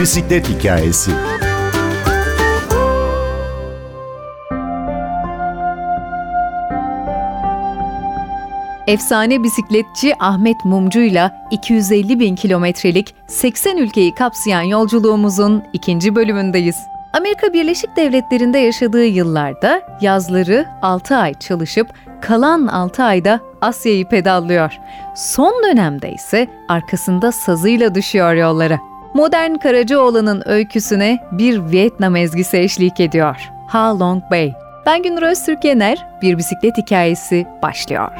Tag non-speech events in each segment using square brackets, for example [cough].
bisiklet hikayesi. Efsane bisikletçi Ahmet Mumcu'yla 250 bin kilometrelik 80 ülkeyi kapsayan yolculuğumuzun ikinci bölümündeyiz. Amerika Birleşik Devletleri'nde yaşadığı yıllarda yazları 6 ay çalışıp kalan 6 ayda Asya'yı pedallıyor. Son dönemde ise arkasında sazıyla düşüyor yollara. Modern Karacaoğlan'ın öyküsüne bir Vietnam ezgisi eşlik ediyor. Ha Long Bay. Ben Günür Öztürk Yener, bir bisiklet hikayesi başlıyor.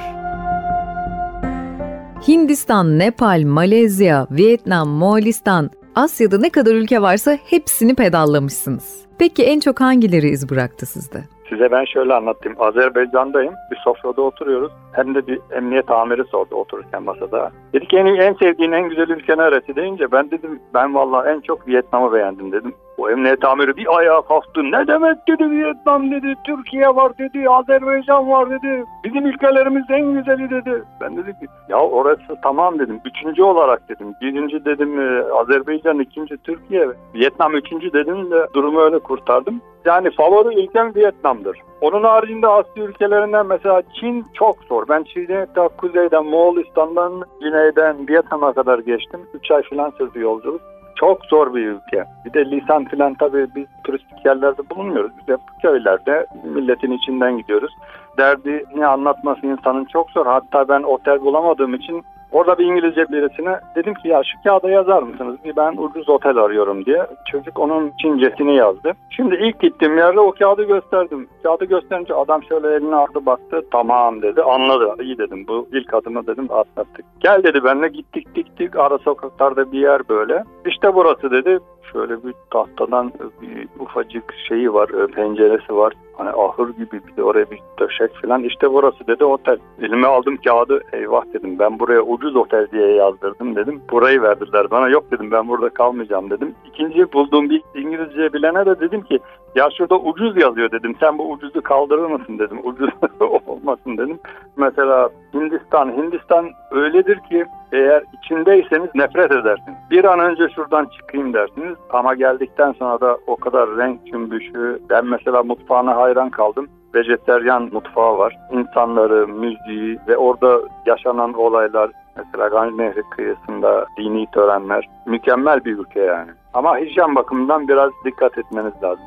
Hindistan, Nepal, Malezya, Vietnam, Moğolistan, Asya'da ne kadar ülke varsa hepsini pedallamışsınız. Peki en çok hangileri iz bıraktı sizde? Size ben şöyle anlatayım. Azerbaycan'dayım. Bir sofrada oturuyoruz. Hem de bir emniyet amiri sordu otururken masada. Dedi ki en, en sevdiğin en güzel ülke neresi deyince ben dedim ben vallahi en çok Vietnam'ı beğendim dedim. O emniyet amiri bir ayağa kalktı. Ne demek dedi Vietnam dedi. Türkiye var dedi. Azerbaycan var dedi. Bizim ülkelerimiz en güzeli dedi. Ben dedim ki ya orası tamam dedim. Üçüncü olarak dedim. Birinci dedim e, Azerbaycan, ikinci Türkiye. Vietnam üçüncü dedim de durumu öyle kurtardım. Yani favori ülkem Vietnam'dır. Onun haricinde Asya ülkelerinden mesela Çin çok zor. Ben Çin'e ta kuzeyden, Moğolistan'dan, güneyden Vietnam'a kadar geçtim. 3 ay falan sürdü yolculuk. Çok zor bir ülke. Bir de lisan filan tabii biz turistik yerlerde bulunmuyoruz. Biz hep köylerde milletin içinden gidiyoruz. Derdini anlatması insanın çok zor. Hatta ben otel bulamadığım için Orada bir İngilizce birisine dedim ki ya şu kağıda yazar mısınız? Bir ben ucuz otel arıyorum diye. Çocuk onun Çincesini yazdı. Şimdi ilk gittiğim yerde o kağıdı gösterdim. Kağıdı gösterince adam şöyle elini aldı baktı. Tamam dedi. Anladı. İyi dedim. Bu ilk adımı dedim atlattık. Gel dedi benimle gittik gittik. Ara sokaklarda bir yer böyle. İşte burası dedi. Şöyle bir tahtadan bir ufacık şeyi var, e, penceresi var. Hani ahır gibi bir de oraya bir döşek falan. İşte burası dedi otel. Elime aldım kağıdı. Eyvah dedim ben buraya ucuz otel diye yazdırdım dedim. Burayı verdiler bana. Yok dedim ben burada kalmayacağım dedim. İkinci bulduğum bir İngilizce bilene de dedim ki ya şurada ucuz yazıyor dedim. Sen bu ucuzu kaldırır mısın dedim. [laughs] Ucuz olmasın dedim. Mesela Hindistan. Hindistan öyledir ki eğer içindeyseniz nefret edersiniz. Bir an önce şuradan çıkayım dersiniz. Ama geldikten sonra da o kadar renk cümbüşü. Ben mesela mutfağına hayran kaldım vejeteryan mutfağı var. İnsanları, müziği ve orada yaşanan olaylar mesela Ganj Nehri kıyısında dini törenler mükemmel bir ülke yani. Ama hijyen bakımından biraz dikkat etmeniz lazım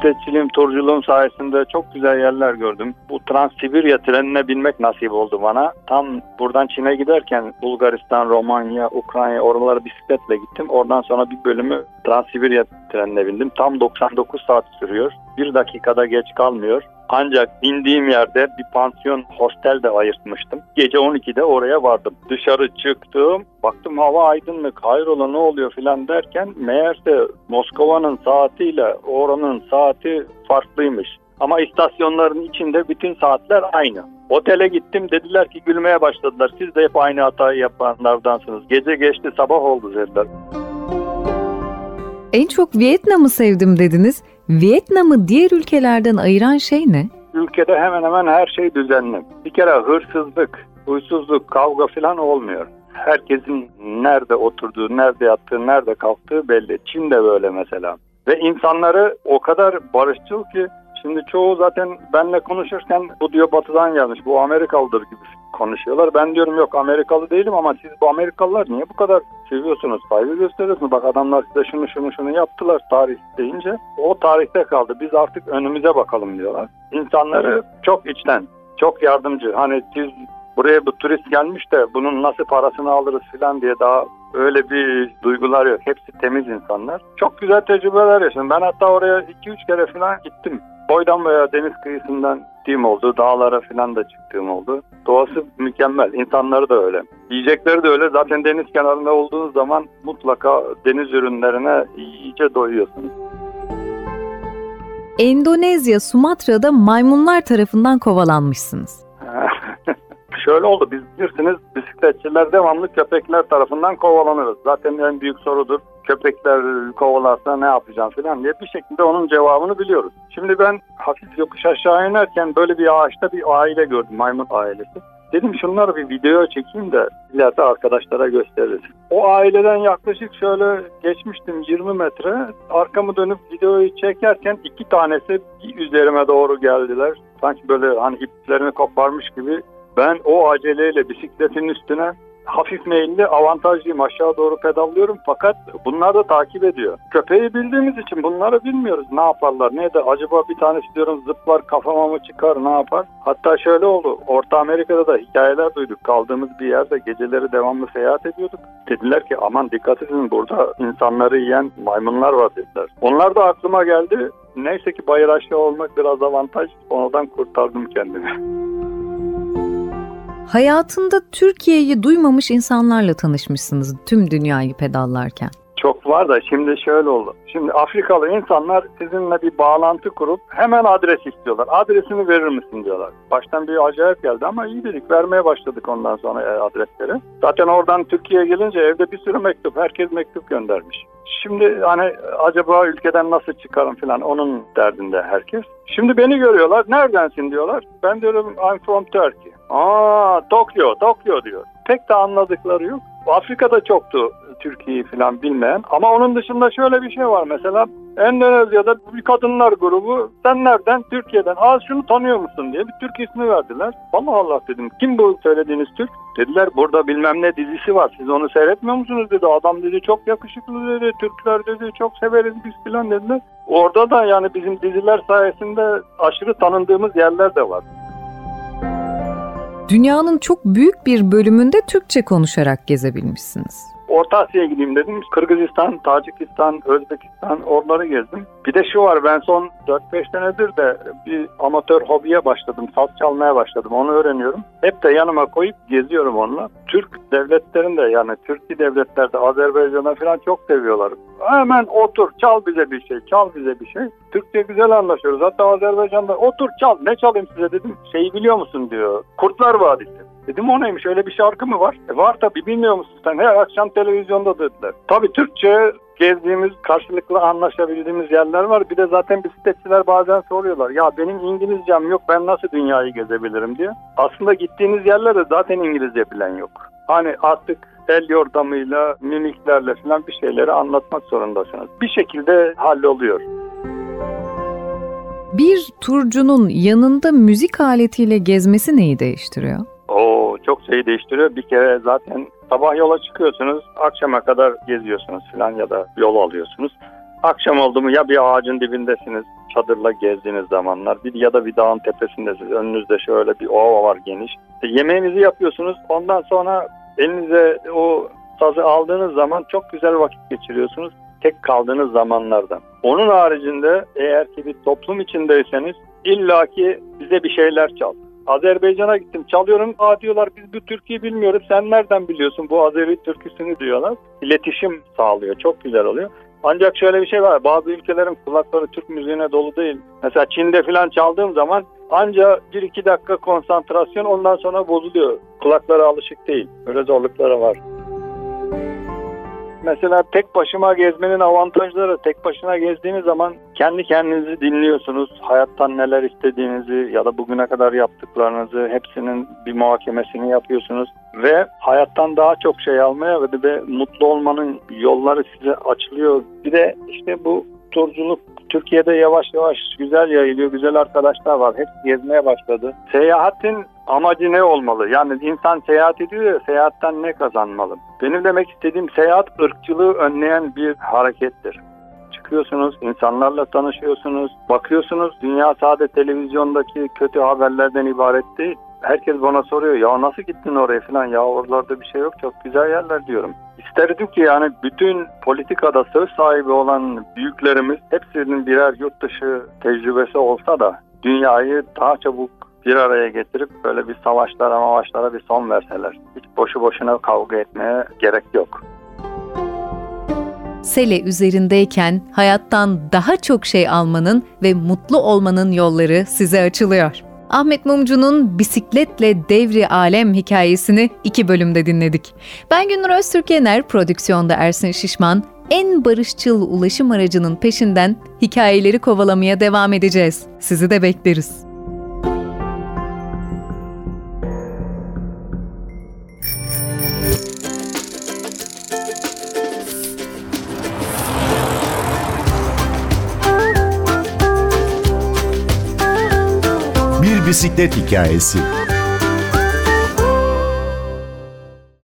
bisikletçiliğim, turculuğum sayesinde çok güzel yerler gördüm. Bu Transsibirya trenine binmek nasip oldu bana. Tam buradan Çin'e giderken Bulgaristan, Romanya, Ukrayna oralara bisikletle gittim. Oradan sonra bir bölümü Transsibirya trenine bindim. Tam 99 saat sürüyor. Bir dakikada geç kalmıyor. Ancak indiğim yerde bir pansiyon hostel de ayırtmıştım. Gece 12'de oraya vardım. Dışarı çıktım. Baktım hava aydınlık. Hayrola ne oluyor filan derken meğerse Moskova'nın saatiyle oranın saati farklıymış. Ama istasyonların içinde bütün saatler aynı. Otele gittim dediler ki gülmeye başladılar. Siz de hep aynı hatayı yapanlardansınız. Gece geçti sabah oldu dediler. En çok Vietnam'ı sevdim dediniz. Vietnam'ı diğer ülkelerden ayıran şey ne? Ülkede hemen hemen her şey düzenli. Bir kere hırsızlık, huysuzluk, kavga falan olmuyor. Herkesin nerede oturduğu, nerede yattığı, nerede kalktığı belli. Çin de böyle mesela. Ve insanları o kadar barışçıl ki şimdi çoğu zaten benle konuşurken bu diyor batıdan gelmiş, bu Amerikalıdır gibi konuşuyorlar. Ben diyorum yok Amerikalı değilim ama siz bu Amerikalılar niye bu kadar seviyorsunuz, saygı gösteriyorsunuz? Bak adamlar size şunu şunu şunu yaptılar tarih deyince o tarihte kaldı. Biz artık önümüze bakalım diyorlar. İnsanları çok içten, çok yardımcı. Hani siz buraya bu turist gelmiş de bunun nasıl parasını alırız falan diye daha öyle bir duygular yok. Hepsi temiz insanlar. Çok güzel tecrübeler yaşadım. Ben hatta oraya 2-3 kere falan gittim. Boydan veya deniz kıyısından gittiğim oldu. Dağlara falan da çıktığım oldu. Doğası mükemmel. İnsanları da öyle. Yiyecekleri de öyle. Zaten deniz kenarında olduğunuz zaman mutlaka deniz ürünlerine iyice doyuyorsunuz. Endonezya, Sumatra'da maymunlar tarafından kovalanmışsınız. [laughs] Şöyle oldu. Biz bilirsiniz bisikletçiler devamlı köpekler tarafından kovalanırız. Zaten en büyük sorudur. Köpekler kovalarsa ne yapacağım falan diye bir şekilde onun cevabını biliyoruz. Şimdi ben hafif yokuş aşağı inerken böyle bir ağaçta bir aile gördüm. Maymun ailesi. Dedim şunları bir video çekeyim de ileride arkadaşlara gösteririz. O aileden yaklaşık şöyle geçmiştim 20 metre. Arkamı dönüp videoyu çekerken iki tanesi üzerime doğru geldiler. Sanki böyle hani iplerini koparmış gibi. Ben o aceleyle bisikletin üstüne hafif meyilli avantajlıyım aşağı doğru pedallıyorum fakat bunlar da takip ediyor. Köpeği bildiğimiz için bunları bilmiyoruz ne yaparlar ne de acaba bir tanesi diyorum zıplar kafama mı çıkar ne yapar. Hatta şöyle oldu Orta Amerika'da da hikayeler duyduk kaldığımız bir yerde geceleri devamlı seyahat ediyorduk. Dediler ki aman dikkat edin burada insanları yiyen maymunlar var dediler. Onlar da aklıma geldi. Neyse ki bayır aşağı olmak biraz avantaj. Ondan kurtardım kendimi. Hayatında Türkiye'yi duymamış insanlarla tanışmışsınız tüm dünyayı pedallarken. Çok var da şimdi şöyle oldu. Şimdi Afrikalı insanlar sizinle bir bağlantı kurup hemen adres istiyorlar. Adresini verir misin diyorlar. Baştan bir acayip geldi ama iyi dedik. Vermeye başladık ondan sonra e, adresleri. Zaten oradan Türkiye'ye gelince evde bir sürü mektup. Herkes mektup göndermiş. Şimdi hani acaba ülkeden nasıl çıkarım falan onun derdinde herkes. Şimdi beni görüyorlar. Neredensin diyorlar. Ben diyorum I'm from Turkey. Aa Tokyo, Tokyo diyor. Pek de anladıkları yok. Afrika'da çoktu Türkiye'yi falan bilmeyen. Ama onun dışında şöyle bir şey var mesela. Endonezya'da bir kadınlar grubu sen nereden? Türkiye'den. Aa şunu tanıyor musun diye bir Türk ismi verdiler. Allah Allah dedim. Kim bu söylediğiniz Türk? Dediler burada bilmem ne dizisi var. Siz onu seyretmiyor musunuz dedi. Adam dedi çok yakışıklı dedi. Türkler dedi çok severiz biz filan dediler. Orada da yani bizim diziler sayesinde aşırı tanındığımız yerler de var. Dünyanın çok büyük bir bölümünde Türkçe konuşarak gezebilmişsiniz. Orta Asya'ya gideyim dedim. Kırgızistan, Tacikistan, Özbekistan oraları gezdim. Bir de şu var ben son 4-5 senedir de bir amatör hobiye başladım. Saz çalmaya başladım. Onu öğreniyorum. Hep de yanıma koyup geziyorum onunla. Türk devletlerinde yani Türkiye devletlerde Azerbaycan'a falan çok seviyorlar. Hemen otur çal bize bir şey, çal bize bir şey. Türkçe güzel anlaşıyoruz. Hatta Azerbaycan'da otur çal ne çalayım size dedim. Şeyi biliyor musun diyor. Kurtlar Vadisi. Dedim o neymiş öyle bir şarkı mı var? E var tabii bilmiyor musun sen? Her akşam televizyonda dediler. Tabii Türkçe gezdiğimiz, karşılıklı anlaşabildiğimiz yerler var. Bir de zaten bisikletçiler bazen soruyorlar. Ya benim İngilizcem yok ben nasıl dünyayı gezebilirim diye. Aslında gittiğiniz yerlerde zaten İngilizce bilen yok. Hani artık el yordamıyla, mimiklerle falan bir şeyleri anlatmak zorundasınız. Bir şekilde halloluyor. Bir turcunun yanında müzik aletiyle gezmesi neyi değiştiriyor? Şeyi değiştiriyor. Bir kere zaten sabah yola çıkıyorsunuz, akşama kadar geziyorsunuz falan ya da yol alıyorsunuz. Akşam oldu mu ya bir ağacın dibindesiniz, çadırla gezdiğiniz zamanlar bir ya da bir dağın tepesindesiniz. Önünüzde şöyle bir ova var geniş. E, yemeğinizi yapıyorsunuz. Ondan sonra elinize o sazı aldığınız zaman çok güzel vakit geçiriyorsunuz. Tek kaldığınız zamanlardan. Onun haricinde eğer ki bir toplum içindeyseniz illaki bize bir şeyler çal. Azerbaycan'a gittim çalıyorum. Aa diyorlar biz bu Türkiye'yi bilmiyoruz. Sen nereden biliyorsun bu Azeri türküsünü diyorlar. İletişim sağlıyor. Çok güzel oluyor. Ancak şöyle bir şey var. Bazı ülkelerin kulakları Türk müziğine dolu değil. Mesela Çin'de falan çaldığım zaman anca 1-2 dakika konsantrasyon ondan sonra bozuluyor. Kulaklara alışık değil. Öyle zorlukları var. Mesela tek başıma gezmenin avantajları tek başına gezdiğiniz zaman kendi kendinizi dinliyorsunuz. Hayattan neler istediğinizi ya da bugüne kadar yaptıklarınızı hepsinin bir muhakemesini yapıyorsunuz. Ve hayattan daha çok şey almaya ve de mutlu olmanın yolları size açılıyor. Bir de işte bu turculuk Türkiye'de yavaş yavaş güzel yayılıyor. Güzel arkadaşlar var. Hep gezmeye başladı. Seyahatin amacı ne olmalı? Yani insan seyahat ediyor ya seyahatten ne kazanmalı? Benim demek istediğim seyahat ırkçılığı önleyen bir harekettir. Çıkıyorsunuz, insanlarla tanışıyorsunuz, bakıyorsunuz dünya sadece televizyondaki kötü haberlerden ibaret değil. Herkes bana soruyor ya nasıl gittin oraya falan ya oralarda bir şey yok çok güzel yerler diyorum. İsterdim ki yani bütün politikada söz sahibi olan büyüklerimiz hepsinin birer yurt dışı tecrübesi olsa da dünyayı daha çabuk bir araya getirip böyle bir savaşlara mavaşlara bir son verseler. Hiç boşu boşuna kavga etmeye gerek yok. Sele üzerindeyken hayattan daha çok şey almanın ve mutlu olmanın yolları size açılıyor. Ahmet Mumcu'nun bisikletle devri alem hikayesini iki bölümde dinledik. Ben Gündür Öztürk Yener, prodüksiyonda Ersin Şişman, en barışçıl ulaşım aracının peşinden hikayeleri kovalamaya devam edeceğiz. Sizi de bekleriz. Bisiklet hikayesi.